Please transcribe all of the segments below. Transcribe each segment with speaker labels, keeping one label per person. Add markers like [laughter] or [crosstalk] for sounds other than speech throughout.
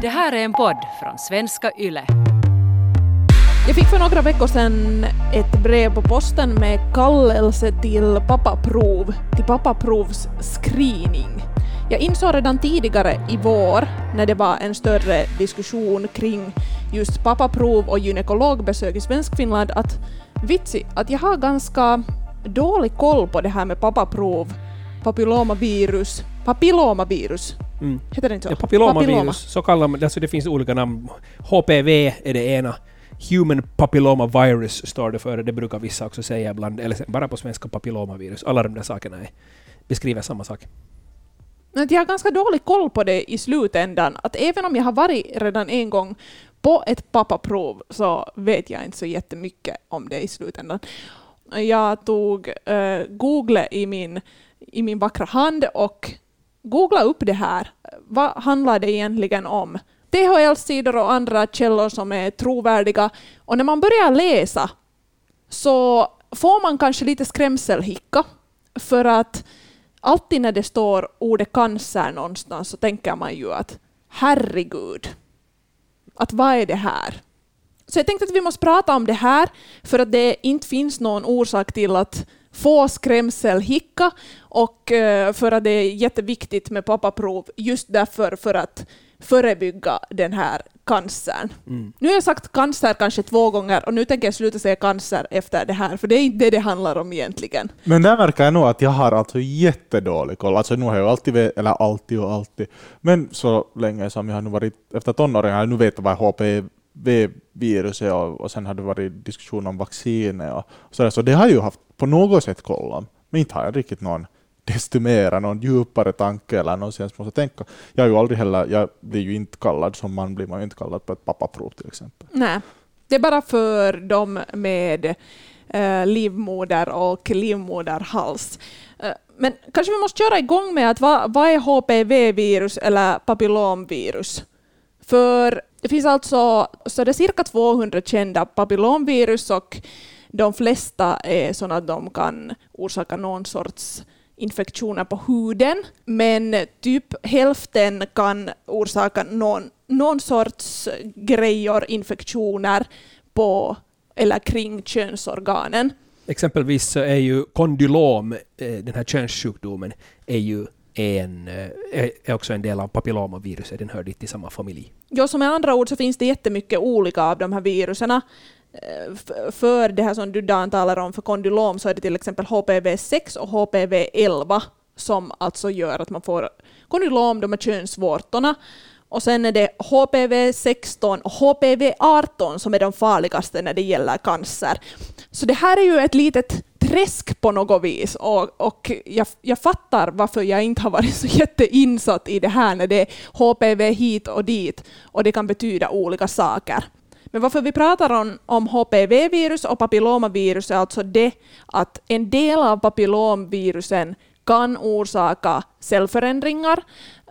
Speaker 1: Det här är en podd från svenska YLE.
Speaker 2: Jag fick för några veckor sedan ett brev på posten med kallelse till pappaprov, till pappaprovs screening. Jag insåg redan tidigare i vår, när det var en större diskussion kring just pappaprov och gynekologbesök i Svenskfinland, att vitsi, att jag har ganska dålig koll på det här med pappaprov, papillomavirus, papillomavirus.
Speaker 3: Mm.
Speaker 2: Heter det inte så?
Speaker 3: Ja, papillomavirus,
Speaker 2: Papilloma.
Speaker 3: så kallar man alltså det. finns olika namn. HPV är det ena. Human papilloma virus står det för. Det brukar vissa också säga ibland. Eller bara på svenska papillomavirus. Alla de där sakerna är, beskriver samma sak.
Speaker 2: Men jag har ganska dålig koll på det i slutändan. Att även om jag har varit redan en gång på ett pappaprov så vet jag inte så jättemycket om det i slutändan. Jag tog uh, Google i min, i min vackra hand och googla upp det här. Vad handlar det egentligen om? THL-sidor och andra källor som är trovärdiga. Och när man börjar läsa så får man kanske lite skrämselhicka för att alltid när det står ordet cancer någonstans så tänker man ju att herregud, att vad är det här? Så jag tänkte att vi måste prata om det här för att det inte finns någon orsak till att få skrämselhicka och eh, för att det är jätteviktigt med pappaprov just därför för att förebygga den här cancern.
Speaker 3: Mm.
Speaker 2: Nu har jag sagt cancer kanske två gånger och nu tänker jag sluta säga cancer efter det här för det är inte det det handlar om egentligen.
Speaker 4: Men där märker jag nog att jag har alltså jättedålig koll. Alltså nu har jag alltid, eller alltid och alltid, men så länge som jag har nu varit efter tonåringar, jag nu vet vad HPV-virus är och, och sen har det varit diskussion om vacciner och sådär, så det har ju haft på något sätt kolla, om. Men inte har jag riktigt någon desto mera, någon djupare tanke eller någonsin ens måste tänka. Jag är ju aldrig heller, jag blir ju inte kallad, som man blir man ju inte kallad på ett pappaprov till exempel.
Speaker 2: Nej, det är bara för dem med eh, livmoder och livmoderhals. Eh, men kanske vi måste köra igång med att vad, vad är HPV-virus eller papillomvirus? För det finns alltså så det är cirka 200 kända papillomvirus och de flesta är sådana att de kan orsaka någon sorts infektioner på huden, men typ hälften kan orsaka någon, någon sorts grejer, infektioner på eller kring könsorganen.
Speaker 3: Exempelvis så är ju kondylom, eh, den här könssjukdomen, är ju en, eh, är också en del av papillomaviruset. Den hör dit till samma familj.
Speaker 2: Ja, så med andra ord så finns det jättemycket olika av de här viruserna. För det här som du Dan talar om, för kondylom, så är det till exempel HPV6 och HPV11 som alltså gör att man får kondylom, de här könsvårtorna. Och sen är det HPV16 och HPV18 som är de farligaste när det gäller cancer. Så det här är ju ett litet träsk på något vis och, och jag, jag fattar varför jag inte har varit så [laughs] jätteinsatt i det här när det är HPV hit och dit och det kan betyda olika saker. Men varför vi pratar om, om HPV-virus och papillomavirus är alltså det att en del av papillomvirusen kan orsaka cellförändringar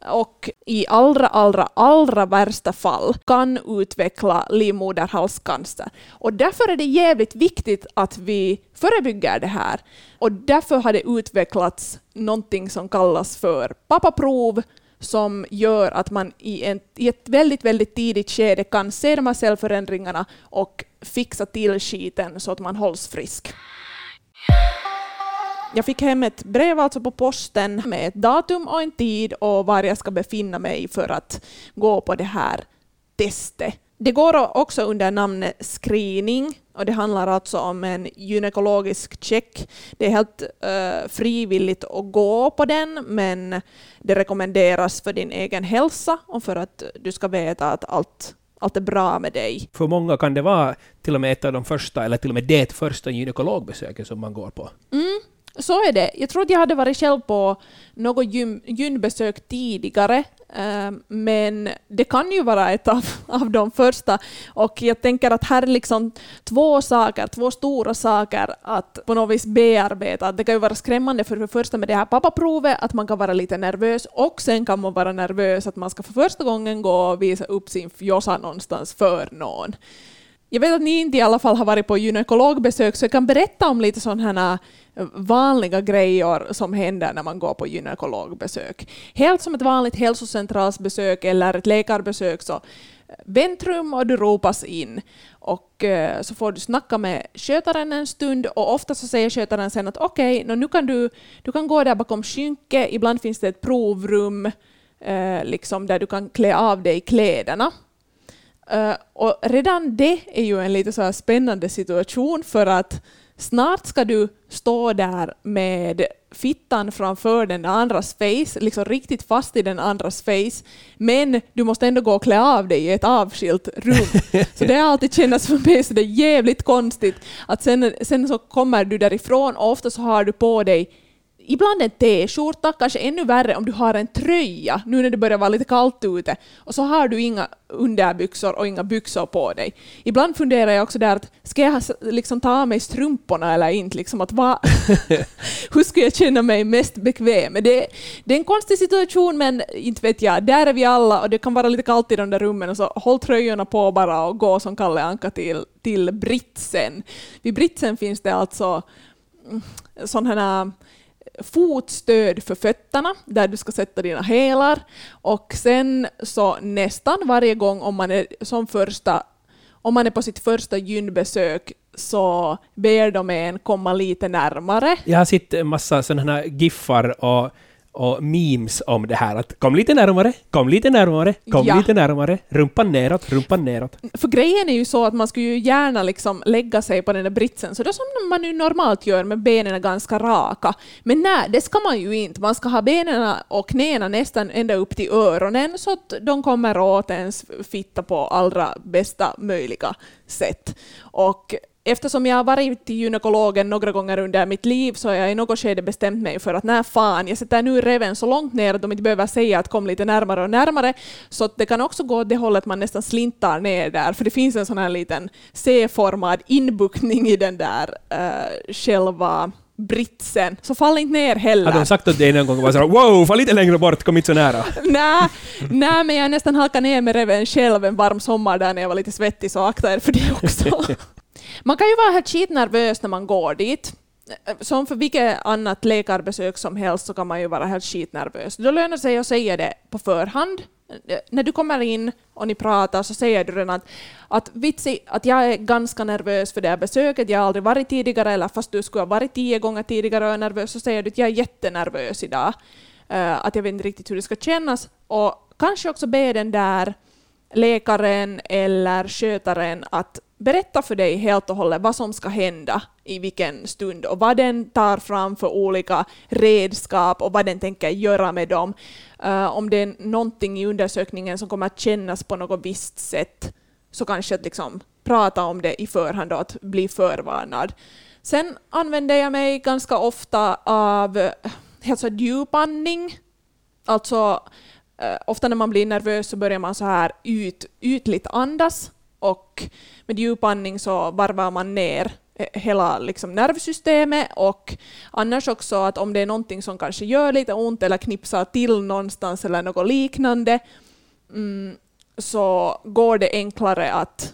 Speaker 2: och i allra, allra, allra värsta fall kan utveckla livmoderhalscancer. Och därför är det jävligt viktigt att vi förebygger det här. Och därför har det utvecklats någonting som kallas för pappaprov som gör att man i, en, i ett väldigt, väldigt tidigt skede kan se de här cellförändringarna och fixa till skiten så att man hålls frisk. Jag fick hem ett brev alltså på posten med ett datum och en tid och var jag ska befinna mig för att gå på det här testet. Det går också under namnet screening och det handlar alltså om en gynekologisk check. Det är helt eh, frivilligt att gå på den men det rekommenderas för din egen hälsa och för att du ska veta att allt, allt är bra med dig.
Speaker 3: För många kan det vara till och med ett av de första, eller till och med det första gynekologbesöket som man går på.
Speaker 2: Mm, så är det. Jag tror att jag hade varit själv på något gym, gynbesök tidigare, Ehm, men det kan ju vara ett av, [laughs] av de första. Och jag tänker att här är liksom två saker, två stora saker att på något vis bearbeta. Det kan ju vara skrämmande för det första med det här pappaprovet, att man kan vara lite nervös, och sen kan man vara nervös att man ska för första gången gå och visa upp sin fjossa någonstans för någon. jag vet att ni inte i alla fall har varit på gynekologbesök, så jag kan berätta om lite sådana vanliga grejer som händer när man går på gynekologbesök. Helt som ett vanligt hälsocentralsbesök eller ett läkarbesök så eh, väntrum och du ropas in. Och eh, så får du snacka med skötaren en stund och ofta så säger skötaren sen att okej, okay, nu kan du, du kan gå där bakom skynke, ibland finns det ett provrum eh, liksom där du kan klä av dig kläderna. Eh, och redan det är ju en lite så spännande situation för att snart ska du stå där med fittan framför den andras face, liksom riktigt fast i den andras face, men du måste ändå gå och klä av dig i ett avskilt rum. Så det har alltid känts för mig så det är jävligt konstigt att sen, sen så kommer du därifrån och ofta så har du på dig ibland en t-skjorta, kanske ännu värre om du har en tröja nu när det börjar vara lite kallt ute och så har du inga underbyxor och inga byxor på dig. Ibland funderar jag också där att ska jag liksom ta av mig strumporna eller inte? Liksom att va, [laughs] [laughs] hur ska jag känna mig mest bekväm? Det, det är en konstig situation men inte vet jag, där är vi alla och det kan vara lite kallt i de där rummen och så håll tröjorna på bara och gå som Kalle Anka till, till britsen. Vid britsen finns det alltså mm, sådana här fotstöd för fötterna där du ska sätta dina hälar och sen så nästan varje gång om man är som första om man är på sitt första gynbesök så ber de en komma lite närmare.
Speaker 3: Jag har sett en massa sådana här giffar och och memes om det här att kom lite närmare, kom lite närmare, kom ja. lite närmare, rumpan neråt, rumpan neråt.
Speaker 2: För grejen är ju så att man skulle ju gärna liksom lägga sig på den där britsen, så det som man ju normalt gör med benen ganska raka. Men nej, det ska man ju inte. Man ska ha benen och knäna nästan ända upp till öronen så att de kommer åt ens fitta på allra bästa möjliga sätt. Och eftersom jag har varit till gynekologen några gånger under mitt liv så har jag i något skede bestämt mig för att när fan, jag sätter nu reven så långt ner att de inte behöver säga att kom lite närmare och närmare. Så det kan också gå åt det hållet man nästan slintar ner där, för det finns en sån här liten C-formad inbuktning i den där uh, själva britsen, så fall inte ner heller.
Speaker 3: Har de sagt åt dig någon gång bara wow, fall lite längre bort, kom inte så nära? [laughs]
Speaker 2: nej, nej, men jag nästan halkade ner med reven själv en varm sommar där när jag var lite svettig, så akta er för det också. [laughs] Man kan ju vara helt skitnervös när man går dit. Som för vilket annat läkarbesök som helst så kan man ju vara helt skitnervös. Då lönar det sig att säga det på förhand. När du kommer in och ni pratar så säger du redan att, att vitsi, att jag är ganska nervös för det här besöket, jag har aldrig varit tidigare, eller fast du skulle ha varit tio gånger tidigare och är nervös, så säger du att jag är jättenervös idag. Uh, att jag vet inte riktigt hur det ska kännas. Och kanske också be den där läkaren eller skötaren att berätta för dig helt och hållet vad som ska hända i vilken stund och vad den tar fram för olika redskap och vad den tänker göra med dem. Uh, om det är någonting i undersökningen som kommer att kännas på något visst sätt så kanske att liksom prata om det i förhand och att bli förvarnad. Sen använder jag mig ganska ofta av eh, alltså djupandning. Alltså Eh, ofta när man blir nervös så börjar man så här ut, ytligt andas och med djupandning så varvar man ner eh, hela liksom nervsystemet och annars också att om det är någonting som kanske gör lite ont eller knipsar till någonstans eller något liknande mm, så går det enklare att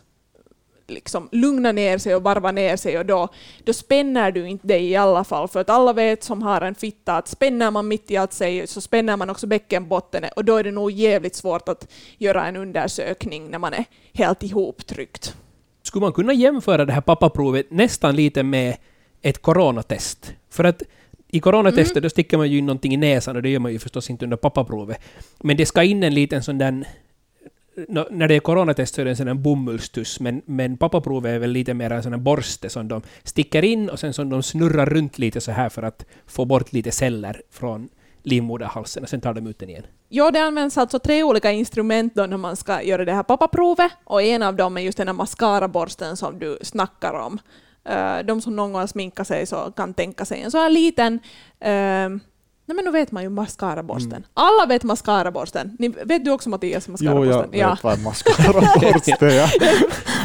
Speaker 2: liksom lugna ner sig och varva ner sig och då, då spänner du inte dig i alla fall. För att alla vet som har en fitta att spänner man mitt i allt sig så spänner man också bäckenbotten och då är det nog jävligt svårt att göra en undersökning när man är helt ihoptryckt.
Speaker 3: Skulle man kunna jämföra det här pappaprovet nästan lite med ett coronatest? För att i coronatestet mm. då sticker man ju in någonting i näsan och det gör man ju förstås inte under pappaprovet. Men det ska in en liten sån där no, när det är coronatest så är det en sån bomullstuss, men, men pappaprovet är väl lite mer en sån här borste som de sticker in och sen som de snurrar runt lite så här för att få bort lite celler från livmoderhalsen och sen tar de ut den igen.
Speaker 2: Ja, det används alltså tre olika instrument då när man ska göra det här pappaprovet och en av dem är just den här mascaraborsten som du snackar om. Eh, de som någon gång har sminkat sig så kan tänka sig en så här liten eh, Nej men nu vet man ju mascaraborsten. Mm. Alla vet mascaraborsten. Ni, vet du också Mattias mascaraborsten?
Speaker 4: Jo, jag vet vad mascaraborsten är. [laughs]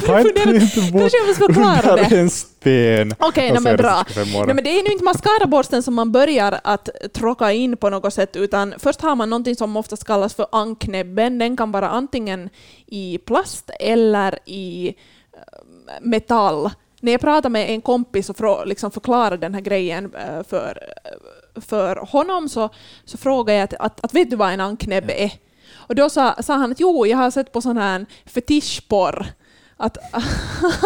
Speaker 4: Jag bort Kanske jag måste förklara det. en sten.
Speaker 2: Okej, okay, men bra. Nej, men det är nu inte mascaraborsten som man börjar att tråka in på något sätt, utan först har man någonting som oftast kallas för anknäbben. Den kan vara antingen i plast eller i eh, metall. När jag pratade med en kompis och liksom förklarade den här grejen eh, för, eh, för honom så, så frågade jag att, att, att vet du vad en anknäbb är? Och då sa, sa han att jo, jag har sett på sån här fetischporr att, [laughs]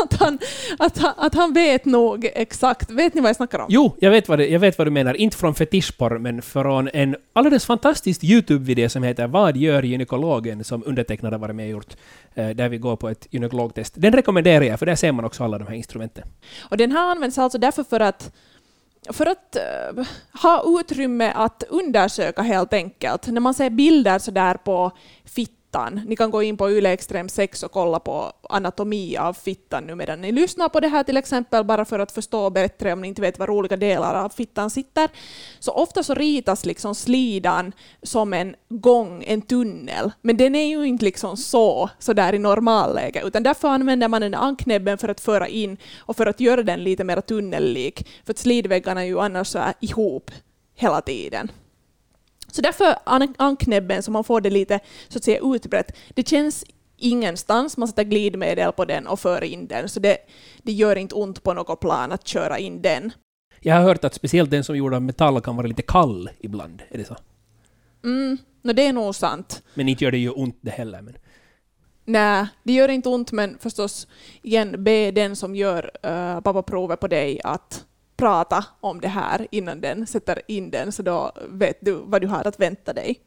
Speaker 2: att, han, att, han, att han vet nog exakt. Vet ni vad jag snackar om?
Speaker 3: Jo, jag vet, vad det, jag vet vad du menar. Inte från fetischporr, men från en alldeles fantastisk YouTube-video som heter Vad gör gynekologen? som undertecknade varit med och gjort, eh, där vi går på ett gynekologtest. Den rekommenderar jag, för där ser man också alla de här instrumenten.
Speaker 2: Och den här används alltså därför för att för att uh, ha utrymme att undersöka helt enkelt. När man ser bilder så där på fitt fittan. Ni kan gå in på Yle Extrem 6 och kolla på anatomi av fittan nu medan ni lyssnar på det här till exempel, bara för att förstå bättre om ni inte vet var olika delar av fittan sitter. Så ofta så ritas liksom slidan som en gång, en tunnel, men den är ju inte liksom så, så där i normalläge, utan därför använder man den anknäbben för att föra in och för att göra den lite mer tunnellik, för att slidväggarna är ju annars så här ihop hela tiden. Så därför anknäbben, så man får det lite så att säga utbrett, det känns ingenstans. Man sätter glidmedel på den och för in den, så det, det gör inte ont på något plan att köra in den.
Speaker 3: Jag har hört att speciellt den som är gjord av metall kan vara lite kall ibland. Är det så?
Speaker 2: Mm, no, det är nog sant.
Speaker 3: Men inte gör det ju ont det heller. Men...
Speaker 2: Nej, det gör inte ont, men förstås igen, be den som gör uh, pappaprovet på dig att prata om det här innan den sätter in den, så då vet du vad du har att vänta dig.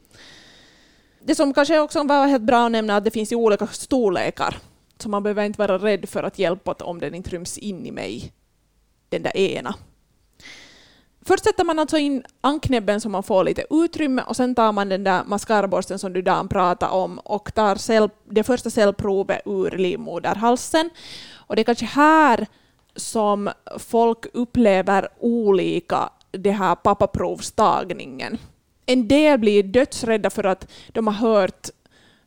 Speaker 2: Det som kanske också var helt bra att nämna är att det finns ju olika storlekar, så man behöver inte vara rädd för att hjälpa om den inte ryms in i mig, den där ena. Först sätter man alltså in anknäbben så man får lite utrymme och sen tar man den där mascaraborsten som du Dan pratade om och tar cell, det första cellprovet ur livmoderhalsen. Och det är kanske här som folk upplever olika det här pappaprovstagningen. En del blir dödsrädda för att de har hört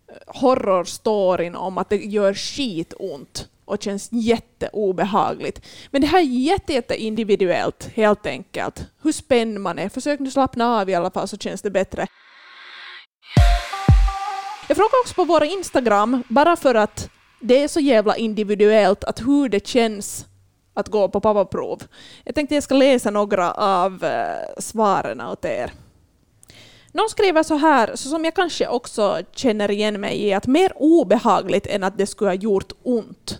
Speaker 2: eh, horrorstoryn om att det gör skitont och känns jätteobehagligt. Men det här är jätte, jätte individuellt, helt enkelt. Hur spänd man är. Försök nu slappna av i alla fall så känns det bättre. Jag frågar också på våra Instagram, bara för att det är så jävla individuellt, att hur det känns att gå på pappaprov. Jag tänkte jag ska läsa några av eh, svaren åt er. Någon skriver så här, så som jag kanske också känner igen mig i, att mer obehagligt än att det skulle ha gjort ont.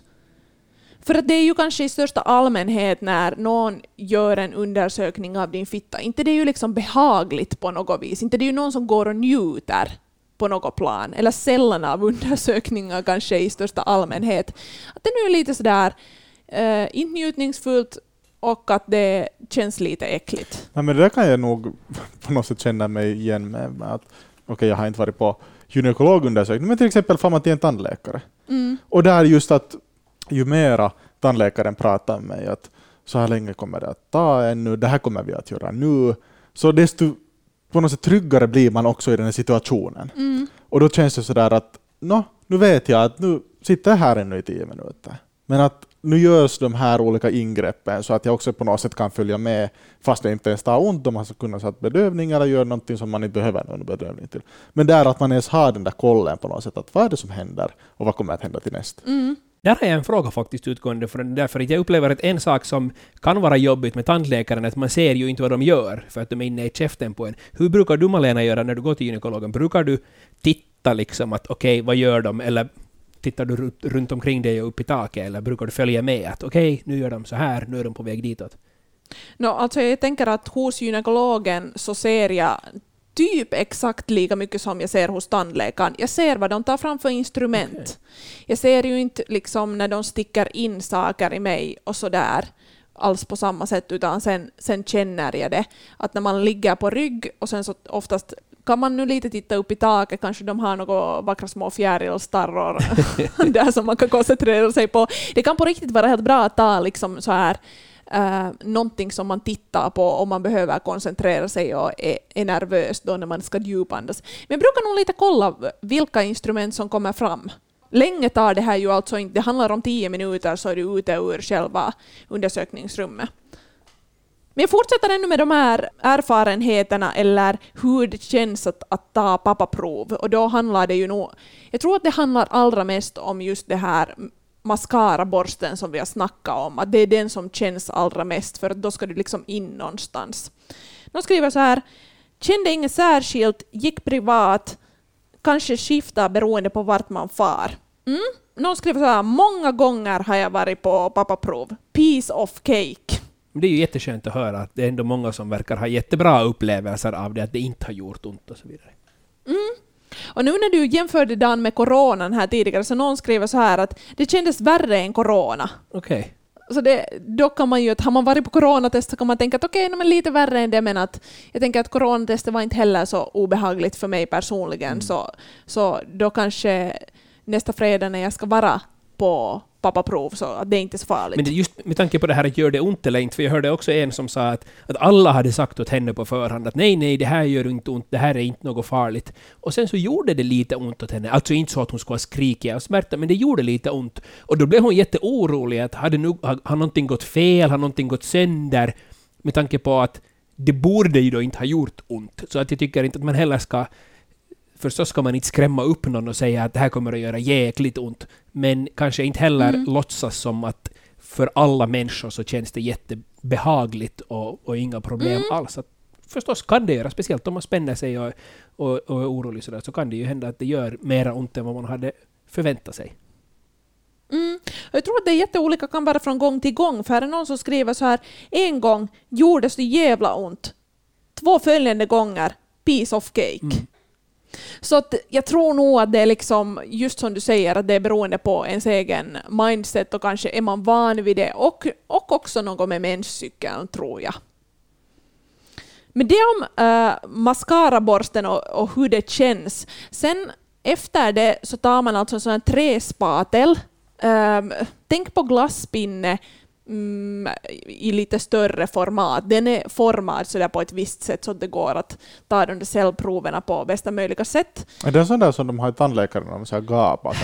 Speaker 2: För att det är ju kanske i största allmänhet när någon gör en undersökning av din fitta, inte det är ju liksom behagligt på något vis, inte det är ju någon som går och njuter på något plan, eller sällan av undersökningar kanske i största allmänhet. Att det nu är lite sådär eh, inte njutningsfullt och att det känns lite äckligt.
Speaker 4: Nej, men det där kan jag nog [laughs] på något sätt känna mig igen med. att, okay, jag har inte varit på gynekologundersökning, men till exempel får man till en tandläkare.
Speaker 2: Mm.
Speaker 4: Och där just att ju mera tandläkaren pratar med mig att så här länge kommer det att ta ännu, det här kommer vi att göra nu, så desto på något sätt tryggare blir man också i den här situationen.
Speaker 2: Mm.
Speaker 4: Och då känns det sådär att no, nu vet jag att nu sitter jag här ännu i tio minuter. Men att nu görs de här olika ingreppen så att jag också på något sätt kan följa med fast det inte ens tar ont om man ska kunna sätta bedövning eller göra någonting som man inte behöver någon bedövning till. Men där att man ens har den där kollen på något sätt, att vad är det som händer och vad kommer att hända till nästa?
Speaker 2: Mm.
Speaker 3: Där har jag en fråga faktiskt utgående från det, därför att jag upplever att en sak som kan vara jobbigt med tandläkaren är att man ser ju inte vad de gör, för att de är inne i käften på en. Hur brukar du Malena göra när du går till gynekologen? Brukar du titta liksom att okej, okay, vad gör de? Eller tittar du runt omkring dig och upp i taket eller brukar du följa med att okej, okay, nu gör de så här, nu är de på väg ditåt?
Speaker 2: No, alltså jag tänker att hos gynekologen så ser jag typ exakt lika mycket som jag ser hos tandläkaren. Jag ser vad de tar fram för instrument. Okay. Jag ser ju inte liksom när de sticker in saker i mig och så där alls på samma sätt, utan sen, sen känner jag det. Att när man ligger på rygg och sen så oftast kan man nu lite titta upp i taket, kanske de har några vackra små fjärilstarror [laughs] [laughs] där som man kan koncentrera sig på. Det kan på riktigt vara helt bra att ta liksom så här Uh, någonting som man tittar på om man behöver koncentrera sig och är, är nervös då när man ska djupandas. Men jag brukar nog lite kolla vilka instrument som kommer fram. Länge tar det här ju alltså inte, det handlar om tio minuter så är du ute ur själva undersökningsrummet. Men jag fortsätter ännu med de här erfarenheterna eller hur det känns att, att ta pappaprov. Och då handlar det ju nog... Jag tror att det handlar allra mest om just det här mascaraborsten som vi har snackat om, att det är den som känns allra mest, för då ska du liksom in någonstans. De skriver så här, kände inget särskilt, gick privat, kanske skiftar beroende på vart man far. Mm. Någon skriver så här, många gånger har jag varit på pappaprov. Piece of cake.
Speaker 3: Det är ju jätteskönt att höra att det är ändå många som verkar ha jättebra upplevelser av det, att det inte har gjort ont och så vidare.
Speaker 2: Mm. Och nu när du jämförde Dan med coronan här tidigare, så någon skriver så här att det kändes värre än corona.
Speaker 3: Okej. Okay.
Speaker 2: Så det, då kan man ju, att har man varit på coronatest så kan man tänka att okej, okay, lite värre än det, men att jag tänker att coronatestet var inte heller så obehagligt för mig personligen, mm. så, så då kanske nästa fredag när jag ska vara på pappaprov, så att det är inte så farligt.
Speaker 3: Men just med tanke på det här att gör det ont eller inte, för jag hörde också en som sa att, att alla hade sagt åt henne på förhand att nej, nej, det här gör inte ont, det här är inte något farligt. Och sen så gjorde det lite ont åt henne, alltså inte så att hon skulle ha skrikit av smärta, men det gjorde lite ont. Och då blev hon jätteorolig, att hade nu, har, har någonting gått fel, har någonting gått sönder? Med tanke på att det borde ju då inte ha gjort ont. Så att jag tycker inte att man heller ska Förstås ska man inte skrämma upp någon och säga att det här kommer att göra jäkligt ont, men kanske inte heller mm. låtsas som att för alla människor så känns det jättebehagligt och, och inga problem mm. alls. Att förstås kan det göra, speciellt om man spänner sig och, och, och är orolig sådär, så kan det ju hända att det gör mera ont än vad man hade förväntat sig.
Speaker 2: Mm. Jag tror att det är jätteolika kan vara från gång till gång, för här är någon som skriver så här en gång gjordes det jävla ont. Två följande gånger, piece of cake. Mm. Så att jag tror nog att det är liksom, just som du säger, att det är beroende på ens egen mindset och kanske är man van vid det och, och också något med menscykeln tror jag. Men det om äh, mascaraborsten och, och hur det känns. Sen efter det så tar man alltså en sån här träspatel. Ähm, tänk på glasspinne mm, i lite större format. Den är formad så på ett visst sätt så att det går att ta de där cellproverna på bästa möjliga sätt.
Speaker 4: Är det sån där som de har i tandläkaren när de säger gapa?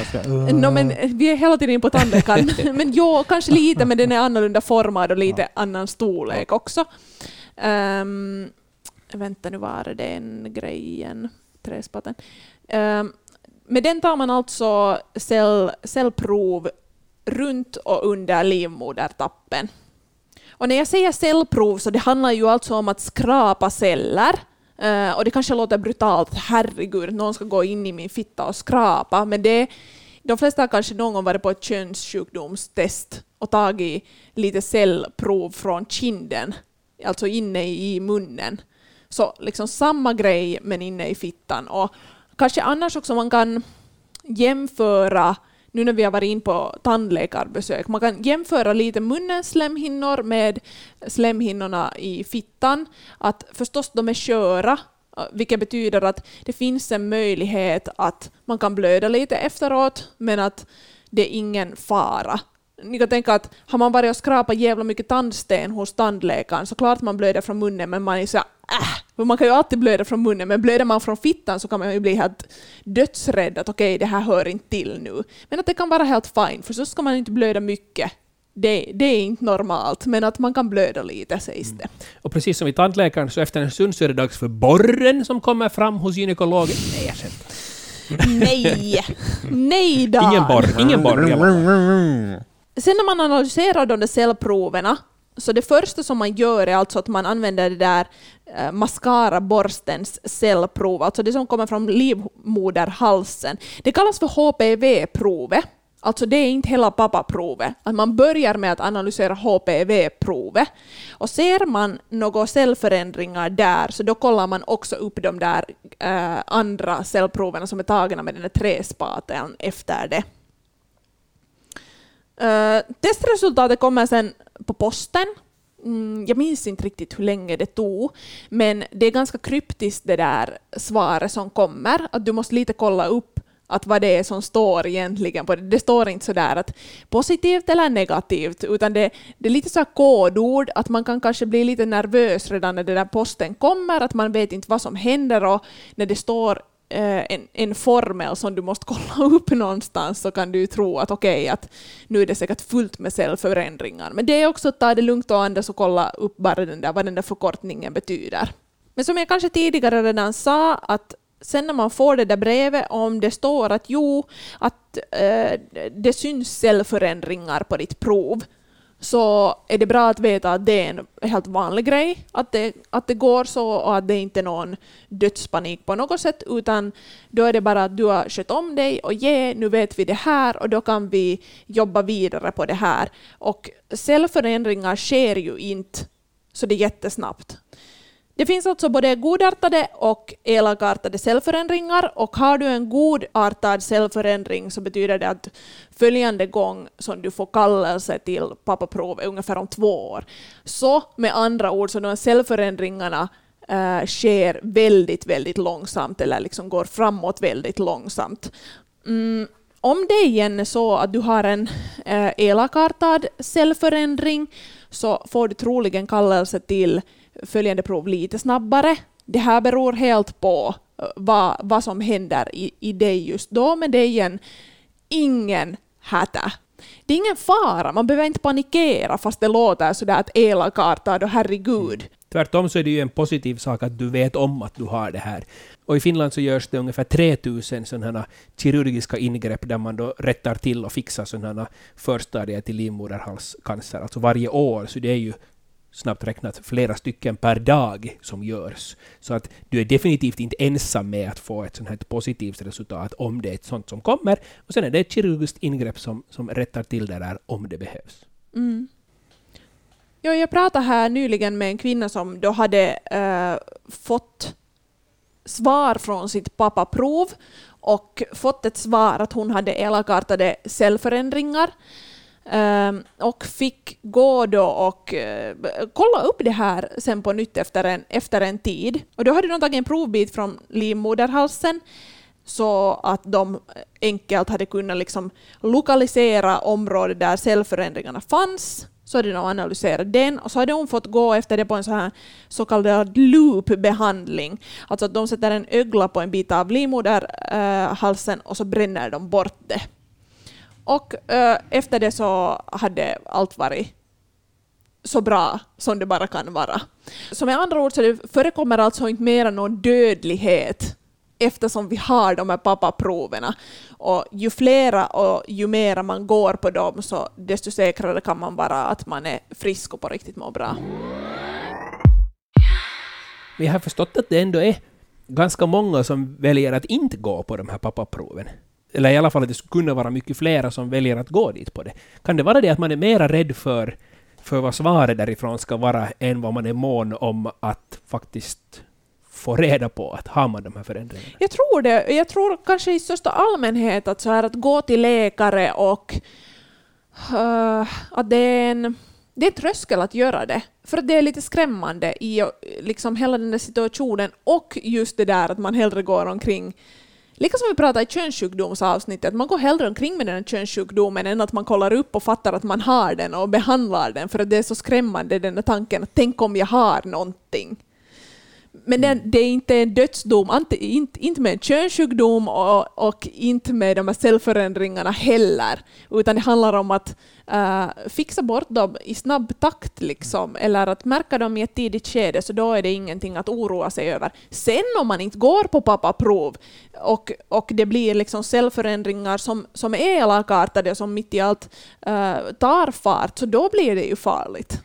Speaker 2: no, men vi är hela tiden in på tandläkaren. [laughs] men jo, kanske lite, men den är annorlunda formad och lite ja. annan storlek också. Um, vänta, nu var det den grejen. Träspaten. Um, med den tar man alltså cell, cellprov runt och under livmodertappen. Och när jag säger cellprov så det handlar ju alltså om att skrapa celler. Uh, och det kanske låter brutalt, herregud, någon ska gå in i min fitta och skrapa, men det, de flesta har kanske någon gång varit på ett könssjukdomstest och tagit lite cellprov från kinden, alltså inne i munnen. Så liksom samma grej men inne i fittan. Och kanske annars också man kan jämföra nu när vi har varit in på tandläkarbesök. Man kan jämföra lite munnens slemhinnor med slemhinnorna i fittan. Att förstås de är sköra, vilket betyder att det finns en möjlighet att man kan blöda lite efteråt, men att det är ingen fara. Ni kan tänka att har man varit och skrapat jävla mycket tandsten hos tandläkaren så klart man blöder från munnen men man är så äh, för man kan ju alltid blöda från munnen, men blöder man från fittan så kan man ju bli helt dödsrädd att okej, okay, det här hör inte till nu. Men att det kan vara helt fine, för så ska man inte blöda mycket. Det, det, är inte normalt, men att man kan blöda lite sägs det. Mm.
Speaker 3: Och precis som i tandläkaren så efter en stund så är det dags för borren som kommer fram hos gynekologen. Nej, jag skämtar.
Speaker 2: Nej! Nej då!
Speaker 3: Ingen borr, ingen borr. [laughs]
Speaker 2: Sen när man analyserar de där cellproverna så det första som man gör är alltså att man använder det där eh, mascaraborstens cellprov, alltså det som kommer från livmoderhalsen. Det kallas för HPV-provet. Alltså det är inte hela pappaprovet. Att man börjar med att analysera HPV-provet. Och ser man några cellförändringar där så då kollar man också upp de där äh, andra cellproverna som är tagna med den där träspateln efter det. Uh, testresultatet kommer sen på posten. Mm, jag minns inte riktigt hur länge det tog, men det är ganska kryptiskt det där svaret som kommer. Att du måste lite kolla upp att vad det är som står egentligen på det. Det står inte sådär att positivt eller negativt, utan det, det är lite så kodord, att man kan kanske bli lite nervös redan när den där posten kommer, att man vet inte vad som händer och när det står Eh, en, en formel som du måste kolla [laughs] upp någonstans så kan du ju tro att okej, okay, att nu är det säkert fullt med cellförändringar. Men det är också att ta det lugnt och andas och kolla upp bara den där, vad den där förkortningen betyder. Men som jag kanske tidigare redan sa, att sen när man får det där brevet, om det står att jo, att eh, det syns cellförändringar på ditt prov, så är det bra att veta att det är en helt vanlig grej, att det, att det går så och att det inte är någon dödspanik på något sätt, utan då är det bara att du har skött om dig och ge, nu vet vi det här och då kan vi jobba vidare på det här. Och cellförändringar sker ju inte så det är jättesnabbt. Det finns alltså både godartade och elakartade cellförändringar och har du en godartad cellförändring så betyder det att följande gång som du får kallelse till pappaprov är ungefär om två år. Så med andra ord, så de cellförändringarna äh, sker väldigt, väldigt långsamt eller liksom går framåt väldigt långsamt. Mm, om det igen är så att du har en eh, äh, elakartad cellförändring så får du troligen kallelse till följande prov lite snabbare. Det här beror helt på eh, vad, vad som händer i, i dig just då, men det är igen ingen häta. Det är ingen fara, man behöver inte panikera fast det låter sådär att elakartad och herregud. Mm.
Speaker 3: Tvärtom så är det ju en positiv sak att du vet om att du har det här. Och i Finland så görs det ungefär 3000 sådana kirurgiska ingrepp där man då rättar till och fixar sådana förstadier till livmoderhalscancer, alltså varje år. Så det är ju snabbt räknat flera stycken per dag som görs. Så att du är definitivt inte ensam med att få ett sånt här positivt resultat om det är ett sånt som kommer. Och sen är det ett kirurgiskt ingrepp som, som rättar till det där om det behövs.
Speaker 2: Mm. Ja, jag pratade här nyligen med en kvinna som då hade äh, fått svar från sitt pappaprov och fått ett svar att hon hade elakartade cellförändringar. Um, och fick gå då och eh, kolla upp det här sen på nytt efter en, efter en tid. Och då hade de tagit en provbit från livmoderhalsen så att de enkelt hade kunnat liksom lokalisera området där cellförändringarna fanns. Så hade de analyserat den och så hade hon fått gå efter det på en så, här så kallad loopbehandling. Alltså att de sätter en ögla på en bit av livmoderhalsen eh, och så bränner de bort det. Och eh, efter det så hade allt varit så bra som det bara kan vara. Så med andra ord så det förekommer alltså inte mer någon dödlighet eftersom vi har de här pappaproverna. Och ju flera och ju mera man går på dem så desto säkrare kan man vara att man är frisk och på riktigt mår bra.
Speaker 3: Vi har förstått att det ändå är ganska många som väljer att inte gå på de här pappaproven eller i alla fall att det skulle kunna vara mycket flera som väljer att gå dit på det. Kan det vara det att man är mera rädd för, för vad svaret därifrån ska vara än vad man är mån om att faktiskt få reda på att har man de här förändringarna?
Speaker 2: Jag tror det. Jag tror kanske i största allmänhet att så här att gå till läkare och uh, att det är en det är tröskel att göra det, för att det är lite skrämmande i liksom hela den där situationen och just det där att man hellre går omkring Lika som vi pratade i könssjukdomsavsnittet, att man går hellre omkring med den här könssjukdomen än att man kollar upp och fattar att man har den och behandlar den, för att det är så skrämmande den där tanken att tänk om jag har någonting. Men det, det är inte en dödsdom, inte, inte, inte med en könssjukdom och, och inte med de här cellförändringarna heller, utan det handlar om att uh, fixa bort dem i snabb takt, liksom, eller att märka dem i ett tidigt skede, så då är det ingenting att oroa sig över. Sen om man inte går på pappaprov och, och det blir liksom cellförändringar som, som är elakartade och som mitt i allt uh, tar fart, så då blir det ju farligt.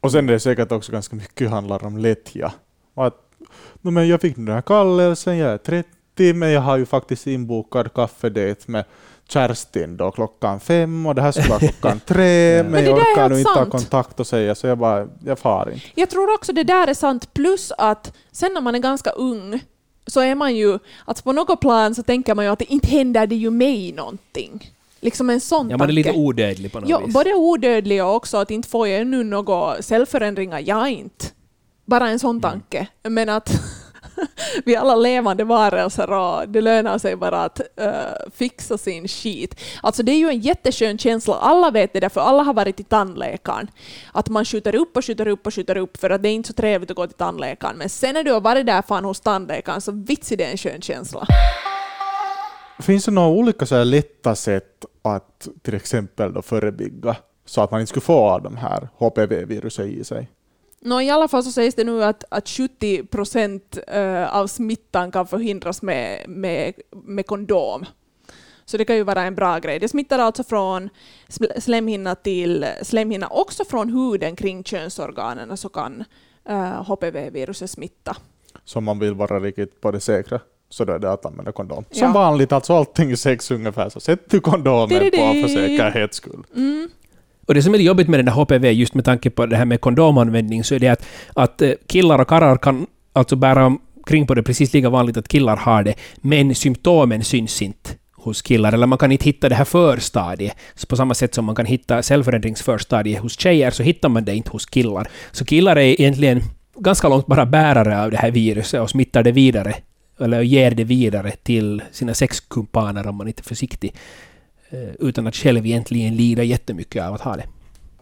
Speaker 4: Och sen är det säkert också ganska mycket handlar om lättja. Att, no, men jag fick den här kallelsen, jag är 30, men jag har ju faktiskt inbokad kaffedate med Kerstin då klockan fem och det här skulle vara [laughs] klockan tre, men, men jag orkar nu inte ha kontakt och säga så jag bara, jag far inte.
Speaker 2: Jag tror också det där är sant, plus att sen när man är ganska ung så är man ju, alltså på något plan så tänker man ju att det inte händer det ju mig någonting. Liksom en sån
Speaker 3: Ja, man är lite odödlig på något
Speaker 2: ja,
Speaker 3: vis.
Speaker 2: Både odödlig och också att inte får jag ännu några cellförändringar, jag inte. Bara en sån mm. tanke. Men att [laughs] vi är alla levande varelser och det lönar sig bara att uh, fixa sin skit. Alltså det är ju en jätteskön känsla, alla vet det därför alla har varit till tandläkaren. Att man skjuter upp och skjuter upp och skjuter upp för att det är inte så trevligt att gå till tandläkaren. Men sen när du har varit där fan hos tandläkaren så vits är det en skön känsla.
Speaker 4: Finns det några olika så här lätta sätt att till exempel då förebygga så att man inte skulle få de här HPV-viruset i sig?
Speaker 2: Nå, I alla fall så sägs det nu att, att 70 procent eh, av smittan kan förhindras med, med, med kondom. Så det kan ju vara en bra grej. Det smittar alltså från sl- slemhinna till slemhinna, också från huden kring könsorganen så kan eh, HPV-viruset smitta.
Speaker 4: Så om man vill vara riktigt på det säkra så då är det att använda kondom. Som
Speaker 2: Ja.
Speaker 4: vanligt, alltså allting i sex ungefär, så sätt du kondomen på för säkerhets skull.
Speaker 2: Mm.
Speaker 3: Och det som är jobbigt med den där HPV, just med tanke på det här med kondomanvändning, så är det att, att eh, killar och karlar kan alltså bära omkring på det precis lika vanligt att killar har det, men symptomen syns inte hos killar, eller man kan inte hitta det här förstadiet. Så på samma sätt som man kan hitta cellförändringsförstadiet hos tjejer, så hittar man det inte hos killar. Så killar är egentligen ganska långt bara bärare av det här viruset och smittar det vidare, eller ger det vidare till sina sexkumpaner om man inte är försiktig, utan att själv egentligen lida jättemycket av att ha det.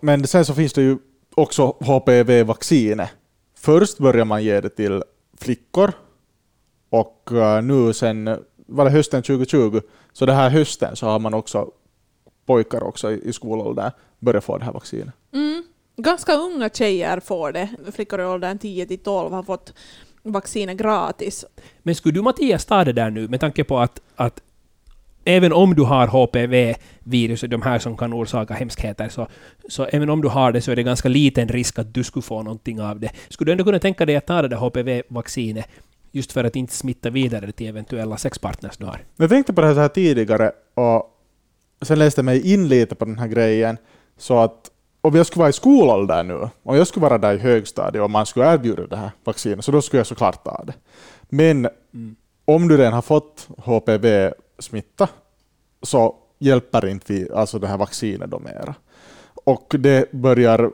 Speaker 4: Men sen så finns det ju också HPV-vaccinet. Först börjar man ge det till flickor och eh, nu sen, var det hösten 2020, så det här hösten så har man också pojkar också i i skolåldern börjat få det här vaccinet.
Speaker 2: Mm. Ganska unga tjejer får det. Flickor i åldern 10 till 12 har fått vaccinet gratis.
Speaker 3: Men skulle du Mattias ta det där nu med tanke på att, att även om du har HPV-viruset, de här som kan orsaka hemskheter, så, så även om du har det så är det ganska liten risk att du skulle få någonting av det. Skulle du ändå kunna tänka dig att ta det där HPV-vaccinet just för att inte smitta vidare till eventuella sexpartners du har?
Speaker 4: Jag tänkte på det här, så här tidigare och sen läste jag mig in lite på den här grejen. Så att om jag skulle vara i skolåldern nu, om jag skulle vara där i högstadiet och man skulle erbjuda det här vaccinet, så då skulle jag såklart ta det. Men
Speaker 3: Mm.
Speaker 4: om du redan har fått smitta, så hjälper inte vi, alltså det här vaccinet då mera. Och det börjar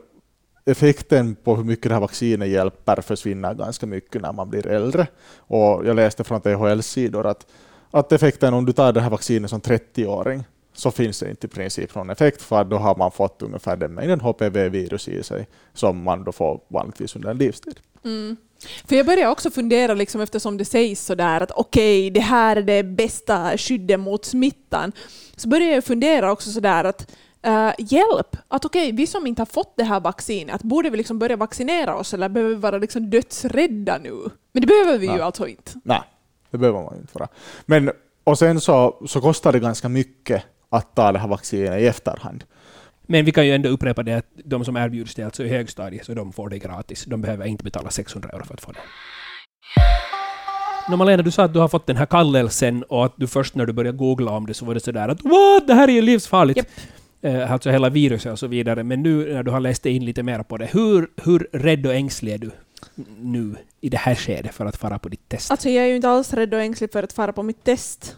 Speaker 4: effekten på hur mycket det här vaccinet hjälper försvinner ganska mycket när man blir äldre. Och jag läste från THLs sidor att, att effekten om du tar det här vaccinet som 30-åring så finns det inte i princip någon effekt för då har man fått ungefär den mängden HPV-virus i sig som man då får vanligtvis under en livstid.
Speaker 2: Mm. För jag börjar också fundera, liksom, eftersom det sägs sådär att okej, det här är det bästa skyddet mot smittan, så börjar jag fundera också sådär att eh, hjälp, att okej, vi som inte har fått det här vaccinet, att borde vi liksom börja vaccinera oss eller behöver vi vara liksom dödsrädda nu? Men det behöver vi ju
Speaker 4: Nej.
Speaker 2: alltså inte.
Speaker 4: Nej, det behöver man ju inte vara. Men, och sen så, så kostar det ganska mycket att ta det här vaccinet i efterhand.
Speaker 3: Men vi kan ju ändå upprepa det att de som erbjuds det alltså i högstadiet, så de får det gratis. De behöver inte betala 600 euro för att få det. Malena, du sa att du har fått den här kallelsen och att du först när du började googla om det så var det sådär att what, det här är ju livsfarligt.
Speaker 2: Japp.
Speaker 3: Eh, alltså hela viruset och så vidare. Men nu när du har läst in lite mer på det, hur, hur rädd och ängslig är du nu i det här skedet för att fara på ditt test?
Speaker 2: Alltså jag är ju inte alls rädd och ängslig för att fara på mitt test.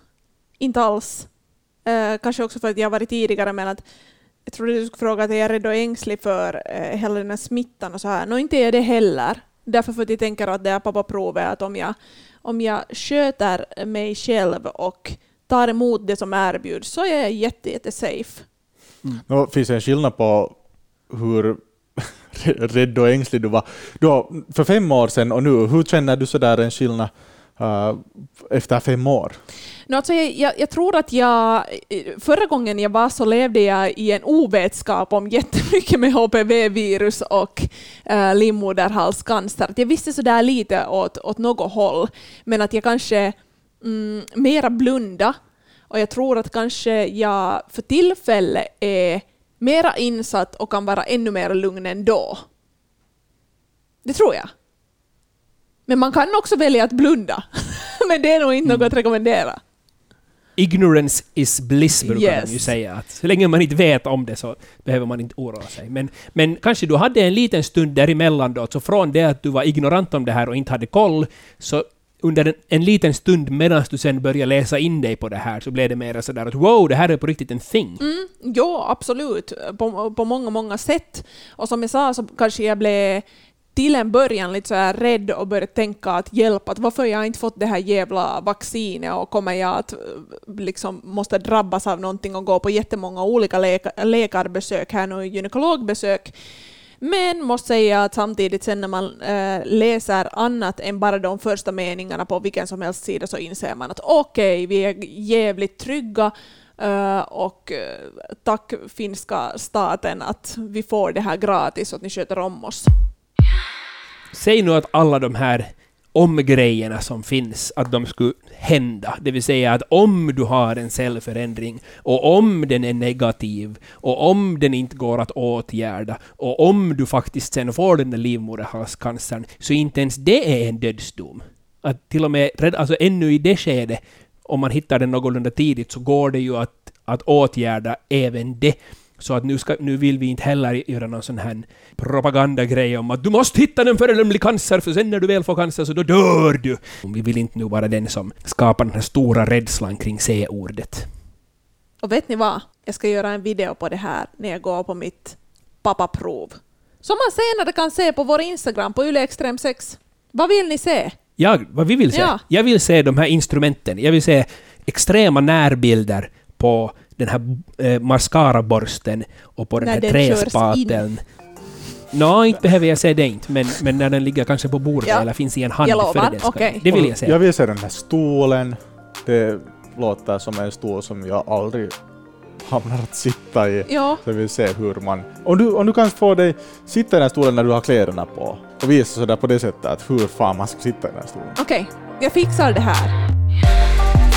Speaker 2: Inte alls. Eh, kanske också för att jag har varit tidigare men att jag trodde du skulle fråga att jag är rädd och ängslig för uh, hela den här smittan och så här. Nå, inte är det heller. Därför för att jag tänker att det är pappaprovet att om jag, om jag sköter mig själv och tar emot det som erbjuds så är jag jätte, jätte safe. Mm.
Speaker 4: Nu finns det en skillnad på hur [laughs] rädd och ängslig du var då, för fem år sedan och nu. Hur känner du sådär en skillnad uh, efter fem år?
Speaker 2: No, alltså jag, jag, jag tror att jag, eh, förra gången jag var så levde jag i en ovetskap om jättemycket med HPV-virus och äh, livmoderhalscancer. Jag visste sådär lite åt, åt något håll, men att jag kanske mm, mera blunda. Och jag tror att kanske jag för tillfället är mera insatt och kan vara ännu mer lugn än då. Det tror jag. Men man kan också välja att blunda. [laughs] men det är nog inte något att rekommendera.
Speaker 3: Ignorance is bliss brukar
Speaker 2: Yes.
Speaker 3: de ju säga. Att så länge man inte vet om det så behöver man inte oroa sig. Men, men kanske du hade en liten stund däremellan då, så från det att du var ignorant om det här och inte hade koll, så under en, en liten stund medan du sen började läsa in dig på det här så blev det mer sådär att wow, det här är på riktigt en thing.
Speaker 2: Mm, ja, absolut. På, på många, många sätt. Och som jag sa så kanske jag blev till en början lite så här rädd och började tänka att hjälp, att varför har jag inte fått det här jävla vaccinet och kommer jag att eh, liksom måste drabbas av någonting och gå på jättemånga olika läkarbesök här nu, gynekologbesök. Men måste säga att samtidigt sen när man äh, läser annat än bara de första meningarna på vilken som helst sida så inser man att okej, vi är jävligt trygga eh, och tack finska staten att vi får det här gratis och att ni sköter om oss
Speaker 3: säg nu att alla de här om-grejerna som finns, att de skulle hända. Det vill säga att om du har en cellförändring och om den är negativ och om den inte går att åtgärda och om du faktiskt sen får den där livmoderhalscancern, så inte ens det är en dödsdom. Att till och med alltså ännu i det skedet, om man hittar den någorlunda tidigt, så går det ju att, att åtgärda även det. Så att nu, ska, nu vill vi inte heller göra någon sån här propagandagrej om att du måste hitta den före den blir cancer, för sen när du väl får cancer så då dör du. Vi vill inte nu vara den som skapar den här stora rädslan kring C-ordet.
Speaker 2: Och vet ni vad? Jag ska göra en video på det här när jag går på mitt pappaprov. Som man senare kan se på vår Instagram på YleExtrem6. Vad vill ni se?
Speaker 3: Jag, vad vi vill se?
Speaker 2: Ja.
Speaker 3: Jag vill se de här instrumenten. Jag vill se extrema närbilder på den här eh, mascaraborsten och på den
Speaker 2: När
Speaker 3: här
Speaker 2: den
Speaker 3: träspateln. Nå, inte behöver jag se det inte, men, men när den ligger kanske på bordet
Speaker 2: Ja.
Speaker 3: eller finns i en hand
Speaker 2: Jag lovar,
Speaker 3: före den ska-
Speaker 2: okej.
Speaker 3: Det vill jag se.
Speaker 4: Jag vill se den här stolen. Det låter som en stol som jag aldrig hamnar att sitta i.
Speaker 2: Ja,
Speaker 4: Så jag vill se hur man... Om du, om du kan få dig sitta i den här stolen när du har kläderna på och visa sådär på det sättet att hur fan man ska sitta i den här stolen.
Speaker 2: okej. Jag fixar det här.